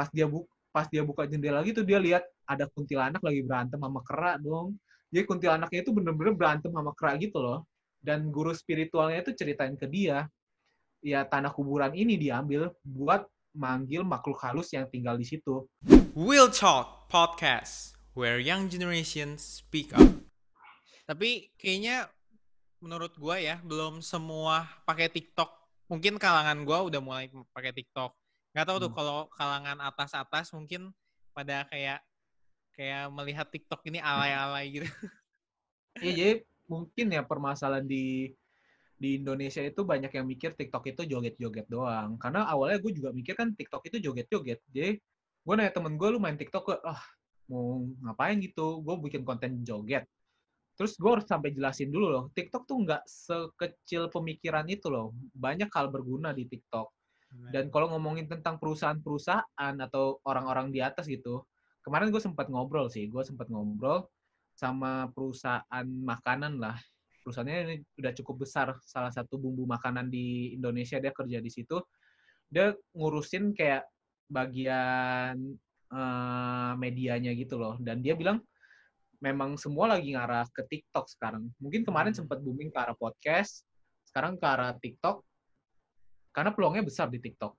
pas dia bu pas dia buka jendela lagi tuh dia lihat ada kuntilanak lagi berantem sama kera dong. Jadi kuntilanaknya itu bener-bener berantem sama kera gitu loh. Dan guru spiritualnya itu ceritain ke dia, ya tanah kuburan ini diambil buat manggil makhluk halus yang tinggal di situ. Will Talk Podcast, where young generations speak up. Tapi kayaknya menurut gua ya belum semua pakai TikTok. Mungkin kalangan gua udah mulai pakai TikTok. Gak tahu tuh Hmm. kalau kalangan atas-atas mungkin pada kayak kayak melihat TikTok ini alay-alay gitu. Iya, jadi mungkin ya permasalahan di di Indonesia itu banyak yang mikir TikTok itu joget-joget doang. Karena awalnya gue juga mikir kan TikTok itu joget-joget. Jadi gue nanya temen gue, lu main TikTok gue, ah mau ngapain gitu? Gue bikin konten joget. Terus gue harus sampai jelasin dulu loh, TikTok tuh nggak sekecil pemikiran itu loh. Banyak hal berguna di TikTok. Dan kalau ngomongin tentang perusahaan-perusahaan atau orang-orang di atas gitu, kemarin gue sempat ngobrol sih, gue sempat ngobrol sama perusahaan makanan lah. Perusahaannya ini udah cukup besar, salah satu bumbu makanan di Indonesia dia kerja di situ. Dia ngurusin kayak bagian eh, medianya gitu loh. Dan dia bilang memang semua lagi ngarah ke TikTok sekarang. Mungkin kemarin Hmm. sempat booming ke arah podcast, sekarang ke arah TikTok. Karena peluangnya besar di TikTok.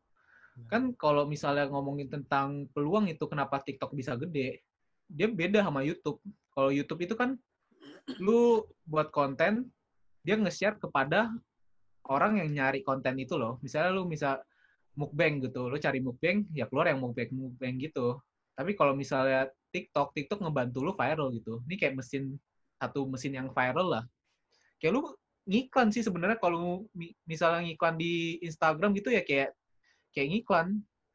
Kan kalau misalnya ngomongin tentang peluang itu kenapa TikTok bisa gede, dia beda sama YouTube. Kalau YouTube itu kan lu buat konten, dia nge-share kepada orang yang nyari konten itu loh. Misalnya lu bisa mukbang gitu, lu cari mukbang, ya keluar yang mukbang mukbang gitu. Tapi kalau misalnya TikTok, TikTok ngebantu lu viral gitu. Ini kayak mesin satu mesin yang viral lah. Kayak lu ngiklan sih sebenarnya kalau mi- misalnya ngiklan di Instagram gitu ya kayak kayak ngiklan,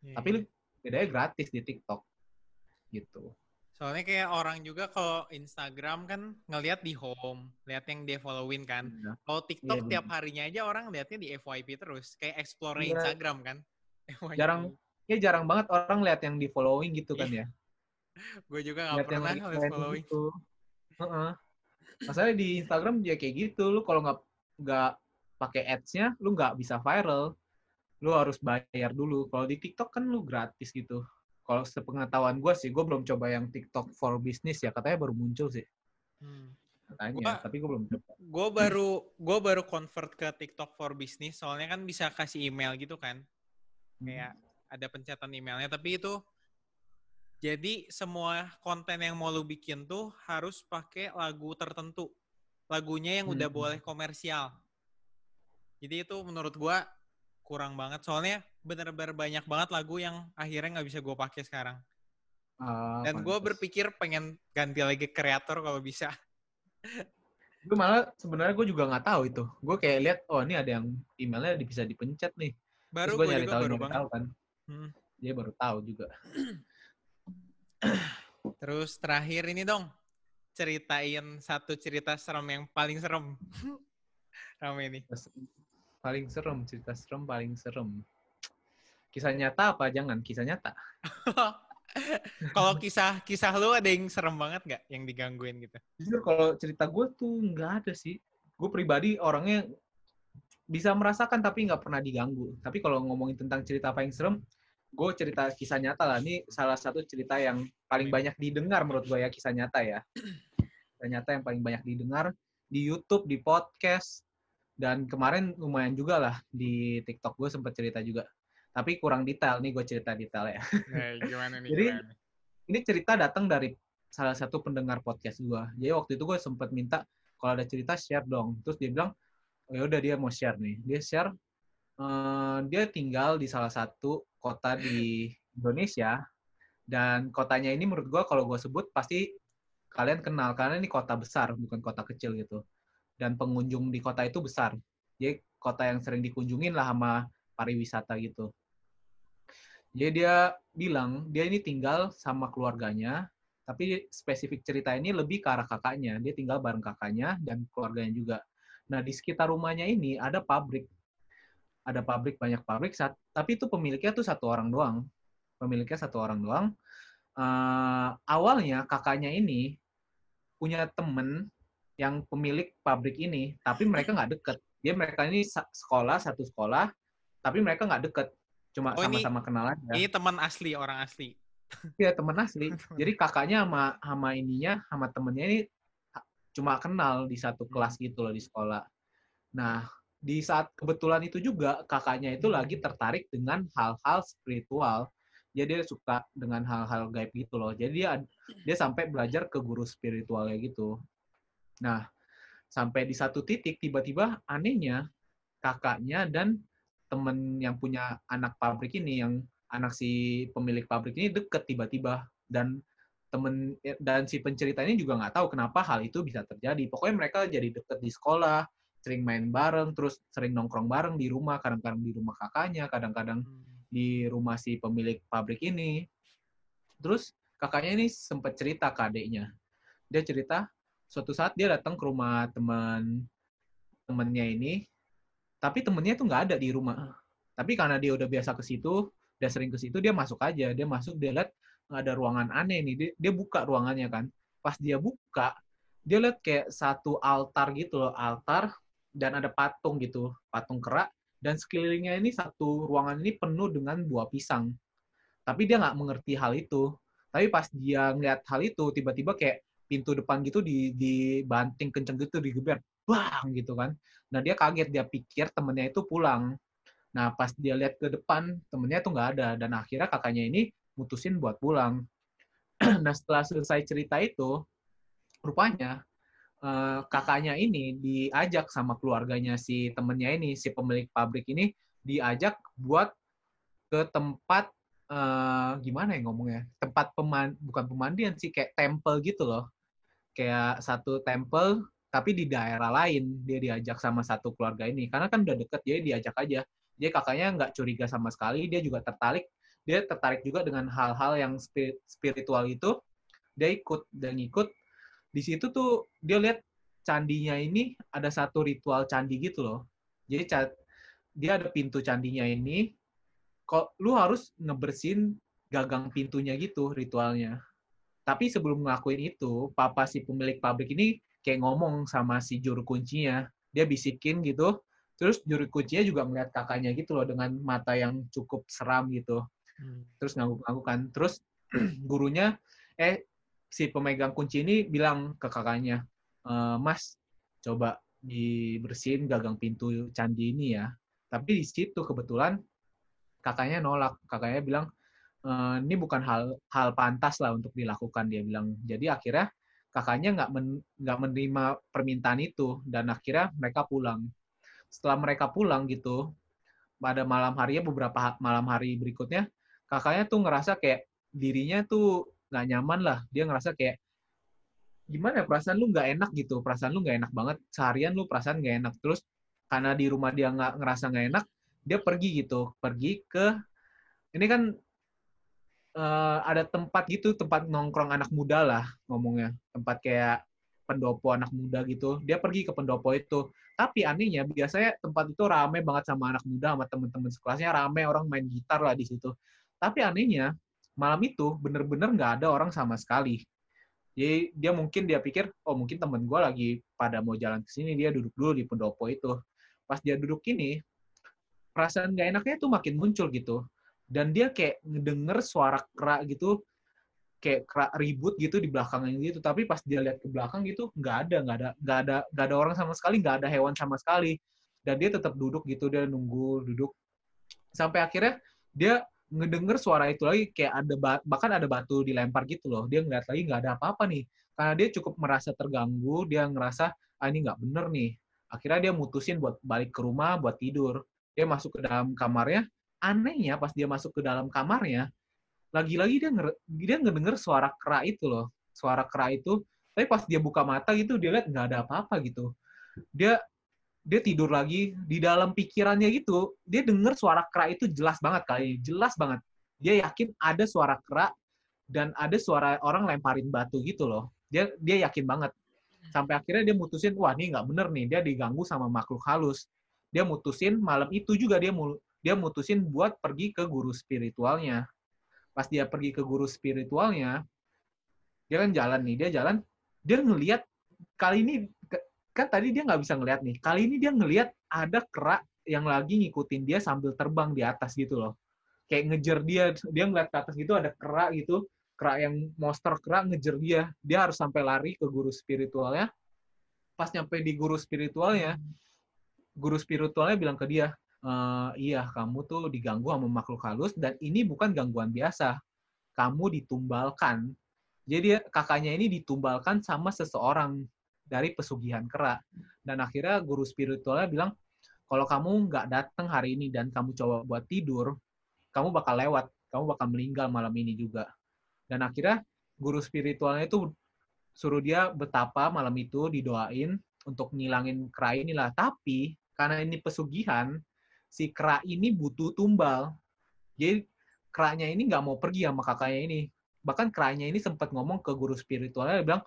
Iya, tapi iya. bedanya gratis di TikTok. Gitu. Soalnya kayak orang juga kalau Instagram kan ngelihat di home, lihat yang dia followin kan. Iya. Kalau TikTok Iya, tiap harinya aja orang lihatnya di FYP terus, kayak explore Iya. Instagram kan. FYP. Jarang ya jarang banget orang lihat yang di following gitu kan ya. Gue juga nggak Lihat pernah trending following. gitu. Heeh. Masalahnya di Instagram ya kayak gitu, lu kalau nggak nggak pakai ads-nya, lu nggak bisa viral. Lu harus bayar dulu. Kalau di TikTok kan lu gratis gitu. Kalau sepengetahuan gue sih, gue belum coba yang TikTok for business ya, katanya baru muncul sih. Hmm. Katanya, Gua- tapi gue belum coba. Gue baru gue baru convert ke TikTok for business, soalnya kan bisa kasih email gitu kan. Kayak ada pencetatan emailnya, tapi itu jadi semua konten yang mau lu bikin tuh harus pakai lagu tertentu. Lagunya yang udah Hmm. boleh komersial. Jadi itu menurut gua kurang banget. Soalnya bener-bener banyak banget lagu yang akhirnya nggak bisa gue pakai sekarang. Ah, Dan gue pantes. berpikir pengen ganti lagi kreator kalau bisa. gue malah sebenarnya gue juga nggak tahu itu gue kayak lihat oh ini ada yang emailnya bisa dipencet nih Baru gue nyari tahu baru tahu kan Hmm. dia baru tahu juga Terus terakhir ini dong, ceritain satu cerita serem yang paling serem. Rame ini. Paling serem cerita serem paling serem kisah nyata apa jangan kisah nyata Kalau kisah kisah lu ada yang serem banget nggak yang digangguin gitu? jujur kalau cerita gue tuh nggak ada sih gue pribadi orangnya bisa merasakan tapi nggak pernah diganggu tapi kalau ngomongin tentang cerita paling serem gue cerita kisah nyata lah ini salah satu cerita yang paling banyak didengar menurut gue ya kisah nyata ya kisah nyata yang paling banyak didengar di YouTube di podcast dan kemarin lumayan juga lah di TikTok gue sempat cerita juga tapi kurang detail nih gue cerita detail ya Nah, gimana nih? Jadi, gimana ini cerita datang dari salah satu pendengar podcast gue. Jadi waktu itu gue sempat minta kalau ada cerita share dong. Terus dia bilang, oh ya udah dia mau share nih. Dia share, eh, dia tinggal di salah satu kota di Indonesia dan kotanya ini menurut gue kalau gue sebut pasti kalian kenal karena ini kota besar bukan kota kecil gitu. Dan pengunjung di kota itu besar. Jadi kota yang sering dikunjungin lah sama pariwisata gitu. Jadi dia bilang dia ini tinggal sama keluarganya, tapi spesifik cerita ini lebih ke arah kakaknya. Dia tinggal bareng kakaknya dan keluarganya juga. Nah di sekitar rumahnya ini ada pabrik, ada pabrik banyak pabrik, sat- tapi itu pemiliknya tuh satu orang doang. Pemiliknya satu orang doang. Eh, awalnya kakaknya ini punya temen yang pemilik pabrik ini, tapi mereka nggak deket. Dia mereka ini sekolah satu sekolah, tapi mereka nggak deket cuma Oh, sama-sama kenal aja. Ini teman asli, orang asli. Iya temen asli. Jadi kakaknya sama sama ininya sama temennya ini cuma kenal di satu kelas gitu loh di sekolah. Nah di saat kebetulan itu juga kakaknya itu lagi tertarik dengan hal-hal spiritual. Jadi dia suka dengan hal-hal gaib gitu loh. Jadi dia dia sampai belajar ke guru spiritualnya gitu. Nah sampai di satu titik tiba-tiba anehnya kakaknya dan temen yang punya anak pabrik ini yang anak si pemilik pabrik ini deket tiba-tiba dan temen dan si pencerita ini juga nggak tahu kenapa hal itu bisa terjadi. Pokoknya mereka jadi deket di sekolah, sering main bareng, terus sering nongkrong bareng di rumah, kadang-kadang di rumah kakaknya, kadang-kadang di rumah si pemilik pabrik ini. Terus kakaknya ini sempat cerita ke adiknya. Dia cerita suatu saat dia datang ke rumah teman temennya ini, tapi temennya tuh nggak ada di rumah. Tapi karena dia udah biasa ke situ, udah sering ke situ, dia masuk aja. Dia masuk, dia lihat ada ruangan aneh nih. Dia, dia buka ruangannya kan. Pas dia buka, dia lihat kayak satu altar gitu loh, altar dan ada patung gitu, patung kerak. Dan sekelilingnya ini satu ruangan ini penuh dengan buah pisang. Tapi dia nggak mengerti hal itu. Tapi pas dia ngeliat hal itu, tiba-tiba kayak pintu depan gitu di dibanting kenceng gitu digeber, bang gitu kan. Nah dia kaget, dia pikir temennya itu pulang. Nah pas dia lihat ke depan, temennya tuh nggak ada. Dan akhirnya kakaknya ini mutusin buat pulang. nah setelah selesai cerita itu, rupanya eh, kakaknya ini diajak sama keluarganya si temennya ini, si pemilik pabrik ini diajak buat ke tempat eh, gimana ya ngomongnya, tempat peman bukan pemandian sih kayak temple gitu loh, kayak satu temple tapi di daerah lain dia diajak sama satu keluarga ini. Karena kan udah deket jadi diajak aja. Dia kakaknya nggak curiga sama sekali dia juga tertarik. Dia tertarik juga dengan hal-hal yang spi- spiritual itu. Dia ikut dan ikut di situ tuh dia lihat candinya ini ada satu ritual candi gitu loh. Jadi dia ada pintu candinya ini. Kok lu harus ngebersihin gagang pintunya gitu ritualnya. Tapi sebelum ngelakuin itu papa si pemilik pabrik ini kayak ngomong sama si juru kuncinya. Dia bisikin gitu. Terus juru kuncinya juga ngeliat kakaknya gitu loh dengan mata yang cukup seram gitu. Terus ngangguk-ngangguk kan. Terus gurunya eh si pemegang kunci ini bilang ke kakaknya "E, mas coba dibersihin gagang pintu candi ini ya. Tapi di situ kebetulan kakaknya nolak. Kakaknya bilang "E, ini bukan hal hal pantas lah untuk dilakukan dia bilang. Jadi akhirnya kakaknya nggak men- nggak menerima permintaan itu dan akhirnya mereka pulang. Setelah mereka pulang gitu pada malam harinya beberapa malam hari berikutnya kakaknya tuh ngerasa kayak dirinya tuh nggak nyaman lah. Dia ngerasa kayak gimana ya, perasaan lu nggak enak gitu. Perasaan lu nggak enak banget. Seharian lu perasaan nggak enak. Terus karena di rumah dia nggak ngerasa nggak enak dia pergi gitu. Pergi ke ini kan eh, ada tempat gitu tempat nongkrong anak muda lah ngomongnya. Tempat kayak pendopo anak muda gitu. Dia pergi ke pendopo itu. Tapi anehnya biasanya tempat itu rame banget sama anak muda sama temen-temen sekelasnya. Rame orang main gitar lah di situ. Tapi anehnya malam itu bener-bener nggak ada orang sama sekali. Jadi dia mungkin dia pikir oh mungkin temen gue lagi pada mau jalan ke sini dia duduk dulu di pendopo itu. Pas dia duduk ini perasaan nggak enaknya tuh makin muncul gitu. Dan dia kayak ngedenger suara kerak gitu kayak kerak ribut gitu di belakangnya gitu. Tapi pas dia lihat ke belakang gitu nggak ada nggak ada nggak ada nggak ada orang sama sekali nggak ada hewan sama sekali. Dan dia tetap duduk gitu dia nunggu duduk. Sampai akhirnya dia ngedenger suara itu lagi kayak ada ba- bahkan ada batu dilempar gitu loh. Dia ngeliat lagi nggak ada apa-apa nih. Karena dia cukup merasa terganggu dia ngerasa ah ini nggak bener nih. Akhirnya dia mutusin buat balik ke rumah buat tidur. Dia masuk ke dalam kamarnya. Anehnya pas dia masuk ke dalam kamarnya lagi-lagi dia nger dia ngedenger suara kera itu loh. Suara kera itu tapi pas dia buka mata gitu dia lihat nggak ada apa-apa gitu. Dia dia tidur lagi di dalam pikirannya gitu. Dia denger suara kera itu jelas banget kali jelas banget. Dia yakin ada suara kera dan ada suara orang lemparin batu gitu loh. Dia dia yakin banget. Sampai akhirnya dia mutusin wah ini nggak bener nih dia diganggu sama makhluk halus. Dia mutusin malam itu juga dia mul- dia mutusin buat pergi ke guru spiritualnya. Pas dia pergi ke guru spiritualnya dia kan jalan nih dia jalan dia ngelihat kali ini kan tadi dia nggak bisa ngelihat nih. Kali ini dia ngelihat ada kerak yang lagi ngikutin dia sambil terbang di atas gitu loh. Kayak ngejar dia dia ngeliat ke atas gitu ada kera gitu. Kera yang monster kera ngejar dia. Dia harus sampai lari ke guru spiritualnya. Pas nyampe di guru spiritualnya guru spiritualnya bilang ke dia e, iya kamu tuh diganggu sama makhluk halus dan ini bukan gangguan biasa. Kamu ditumbalkan. Jadi kakaknya ini ditumbalkan sama seseorang dari pesugihan kera dan akhirnya guru spiritualnya bilang kalau kamu nggak datang hari ini dan kamu coba buat tidur kamu bakal lewat, kamu bakal meninggal malam ini juga. Dan akhirnya guru spiritualnya itu suruh dia betapa malam itu didoain untuk ngilangin kera inilah. Tapi karena ini pesugihan, si kera ini butuh tumbal. Jadi keranya ini nggak mau pergi sama kakaknya ini. Bahkan keranya ini sempat ngomong ke guru spiritualnya, dia bilang,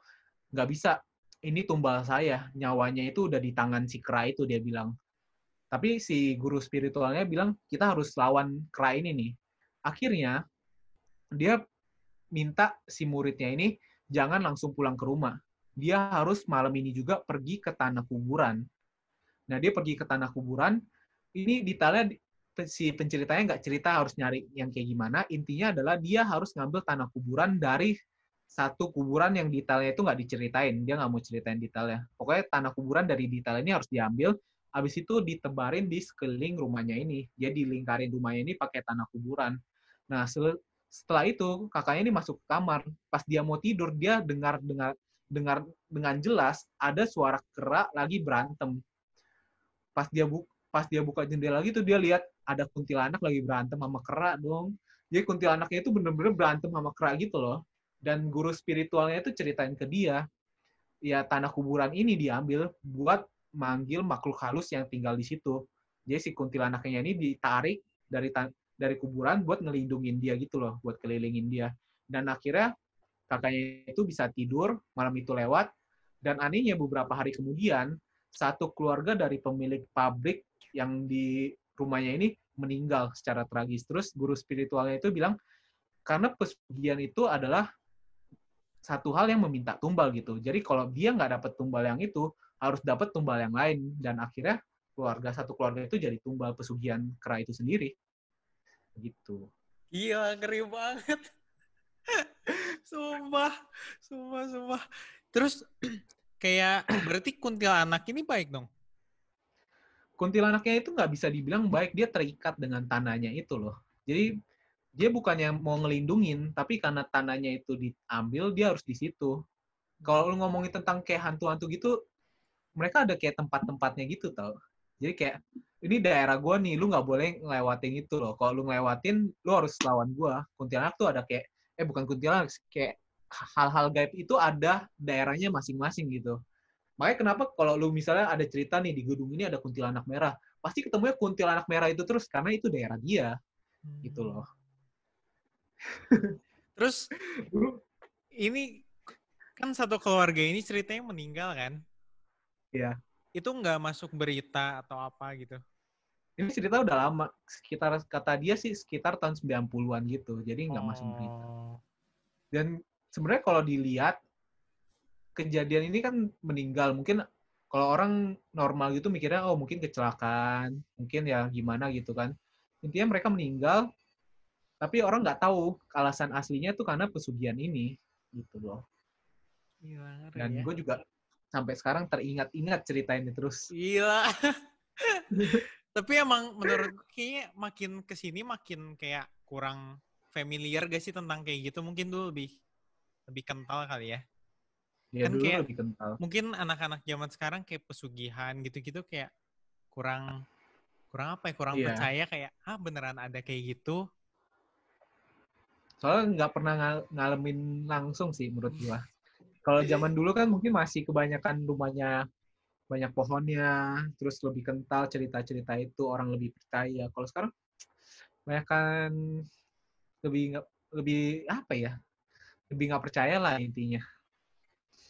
nggak bisa, ini tumbal saya, nyawanya itu udah di tangan si kera itu, dia bilang. Tapi si guru spiritualnya bilang kita harus lawan kera ini nih. Akhirnya dia minta si muridnya ini jangan langsung pulang ke rumah. Dia harus malam ini juga pergi ke tanah kuburan. Nah dia pergi ke tanah kuburan. Ini detailnya si penceritanya nggak cerita harus nyari yang kayak gimana. Intinya adalah dia harus ngambil tanah kuburan dari satu kuburan yang detailnya itu nggak diceritain. Dia nggak mau ceritain detailnya. Pokoknya tanah kuburan dari detail ini harus diambil Habis itu ditebarin di sekeliling rumahnya ini. Dia dilingkarin rumahnya ini pakai tanah kuburan. Nah, setelah itu kakaknya ini masuk ke kamar. Pas dia mau tidur, dia dengar dengar dengar dengan jelas ada suara kerak lagi berantem. Pas dia bu pas dia buka jendela lagi tuh dia lihat ada kuntilanak lagi berantem sama kerak dong. Jadi kuntilanaknya itu bener-bener berantem sama kerak gitu loh. Dan guru spiritualnya itu ceritain ke dia, ya tanah kuburan ini diambil buat manggil makhluk halus yang tinggal di situ. Jadi si kuntilanaknya ini ditarik dari dari kuburan buat ngelindungin dia gitu loh, buat kelilingin dia. Dan akhirnya kakaknya itu bisa tidur, malam itu lewat, dan anehnya beberapa hari kemudian, satu keluarga dari pemilik pabrik yang di rumahnya ini meninggal secara tragis. Terus guru spiritualnya itu bilang, karena pesugihan itu adalah satu hal yang meminta tumbal gitu. Jadi kalau dia nggak dapat tumbal yang itu, harus dapat tumbal yang lain. Dan akhirnya keluarga satu keluarga itu jadi tumbal pesugihan kera itu sendiri. Gitu. Iya ngeri banget. Sumpah sumpah sumpah. Terus kayak berarti kuntilanak ini baik dong? Kuntilanaknya itu nggak bisa dibilang baik. Dia terikat dengan tanahnya itu loh. Jadi dia bukannya mau ngelindungin tapi karena tanahnya itu diambil dia harus di situ kalau lu ngomongin tentang kayak hantu-hantu gitu mereka ada kayak tempat-tempatnya gitu tau. Jadi kayak ini daerah gue nih, lu nggak boleh ngelewatin itu loh. Kalau lu ngelewatin, lu harus lawan gue. Kuntilanak tuh ada kayak, eh bukan kuntilanak, kayak hal-hal gaib itu ada daerahnya masing-masing gitu. Makanya kenapa kalau lu misalnya ada cerita nih di gedung ini ada kuntilanak merah, pasti ketemunya kuntilanak merah itu terus karena itu daerah dia, hmm. gitu loh. Terus ini kan satu keluarga ini ceritanya meninggal kan? Iya. Itu nggak masuk berita atau apa gitu? Ini cerita udah lama, sekitar kata dia sih sekitar tahun 90-an gitu, jadi nggak oh. masuk berita. Dan sebenarnya kalau dilihat kejadian ini kan meninggal, mungkin kalau orang normal gitu mikirnya oh mungkin kecelakaan, mungkin ya gimana gitu kan. Intinya mereka meninggal, tapi orang nggak tahu alasan aslinya tuh karena pesugihan ini gitu loh. Gila, Dan ya. gue juga sampai sekarang teringat-ingat cerita ini terus. Iya. Tapi emang menurut kayaknya makin ke sini makin kayak kurang familiar gak sih tentang kayak gitu? Mungkin dulu lebih lebih kental kali ya. Iya kan dulu kayak, lebih kental. Mungkin anak-anak zaman sekarang kayak pesugihan gitu-gitu kayak kurang kurang apa ya? Kurang iya. percaya kayak ah beneran ada kayak gitu. Soalnya nggak pernah ng ngalamin langsung sih menurut gua. Kalau zaman dulu kan mungkin masih kebanyakan rumahnya banyak pohonnya, terus lebih kental cerita-cerita itu orang lebih percaya. Kalau sekarang banyak kan lebih nggak lebih apa ya? Lebih nggak percaya lah intinya.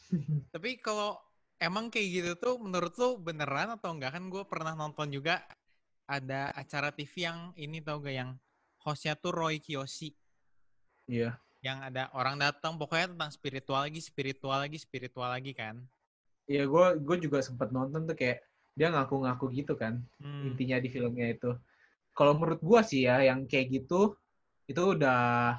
Tapi kalau emang kayak gitu tuh menurut lu beneran atau enggak kan gue pernah nonton juga ada acara TV yang ini tau gak yang hostnya tuh Roy Kiyoshi. Iya yang ada orang datang pokoknya tentang spiritual lagi spiritual lagi spiritual lagi kan Iya, gue gue juga sempat nonton tuh kayak dia ngaku-ngaku gitu kan hmm. intinya di filmnya itu. kalau menurut gua sih ya yang kayak gitu itu udah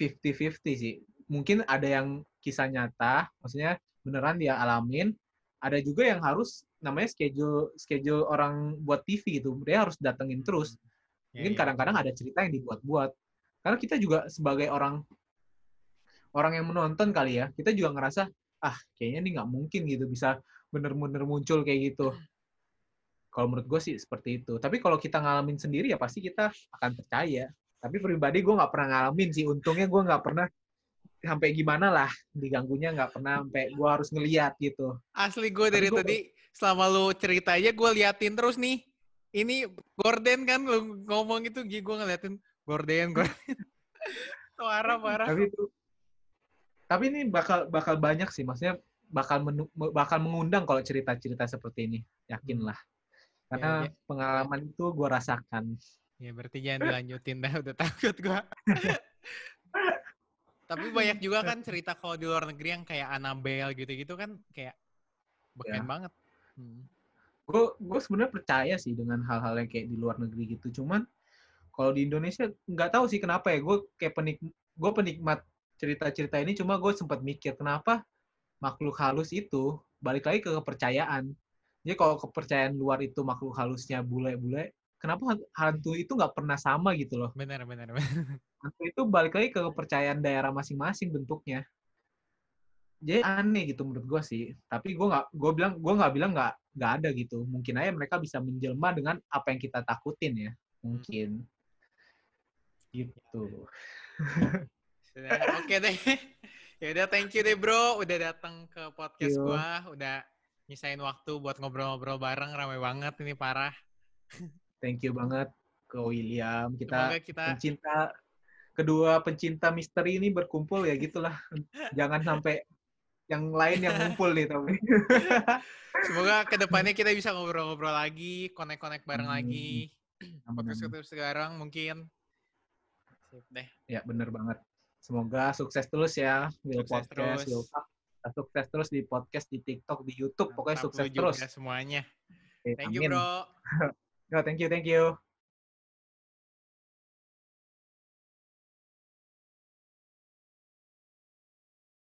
50-50 sih. Mungkin ada yang kisah nyata, maksudnya beneran dia alamin. Ada juga yang harus namanya schedule schedule orang buat TV gitu. Dia harus datengin terus. Ya, Mungkin ya. kadang-kadang ada cerita yang dibuat-buat. Karena kita juga sebagai orang orang yang menonton kali ya, kita juga ngerasa ah kayaknya ini nggak mungkin gitu bisa bener-bener muncul kayak gitu. Kalau menurut gue sih seperti itu. Tapi kalau kita ngalamin sendiri ya pasti kita akan percaya. Tapi pribadi gue nggak pernah ngalamin sih. Untungnya gue nggak pernah sampai gimana lah diganggunya nggak pernah sampai gue harus ngeliat gitu. Asli gue dari gua- tadi selama lu cerita aja gue liatin terus nih. Ini Gordon kan lu ngomong itu gue ngeliatin Gordon, Gordon. parah, parah. Tapi itu tapi ini bakal bakal banyak sih maksudnya bakal menu- bakal mengundang kalau cerita-cerita seperti ini yakinlah karena Ya, ya. pengalaman itu gue rasakan Ya berarti jangan dilanjutin dah, udah takut gua. Tapi banyak juga kan cerita kalau di luar negeri yang kayak Annabelle gitu-gitu kan kayak beken Ya. banget. Hmm. gue gue sebenarnya percaya sih dengan hal-hal yang kayak di luar negeri gitu cuman kalau di Indonesia nggak tahu sih kenapa ya. Gue kayak penik gue penikmat cerita-cerita ini cuma gue sempat mikir kenapa makhluk halus itu balik lagi ke kepercayaan? Jadi kalau kepercayaan luar itu makhluk halusnya bule-bule kenapa hantu itu nggak pernah sama gitu loh? Benar, benar, benar. hantu itu balik lagi ke kepercayaan daerah masing-masing bentuknya. Jadi aneh gitu menurut gue sih. Tapi gue nggak gue bilang gue nggak bilang nggak nggak ada gitu. Mungkin aja mereka bisa menjelma dengan apa yang kita takutin ya. Mungkin gitu Oke deh. Ya udah thank you deh bro, udah datang ke podcast you. gua, udah nyisain waktu buat ngobrol-ngobrol bareng, rame banget ini parah. thank you banget ke William kita Semoga kita pencinta kedua pencinta misteri ini berkumpul ya gitulah jangan sampai yang lain yang ngumpul nih tapi semoga ke depannya kita bisa ngobrol-ngobrol lagi, connect-connect bareng Amin. lagi. Podcast kita sekarang mungkin. Sip deh. ya bener banget semoga sukses terus ya Will Sukses Podcast terus. Will Talk. sukses terus di podcast di TikTok di YouTube pokoknya Mantap sukses terus semuanya. Oke, Thank you amin. bro. Ya, thank you thank you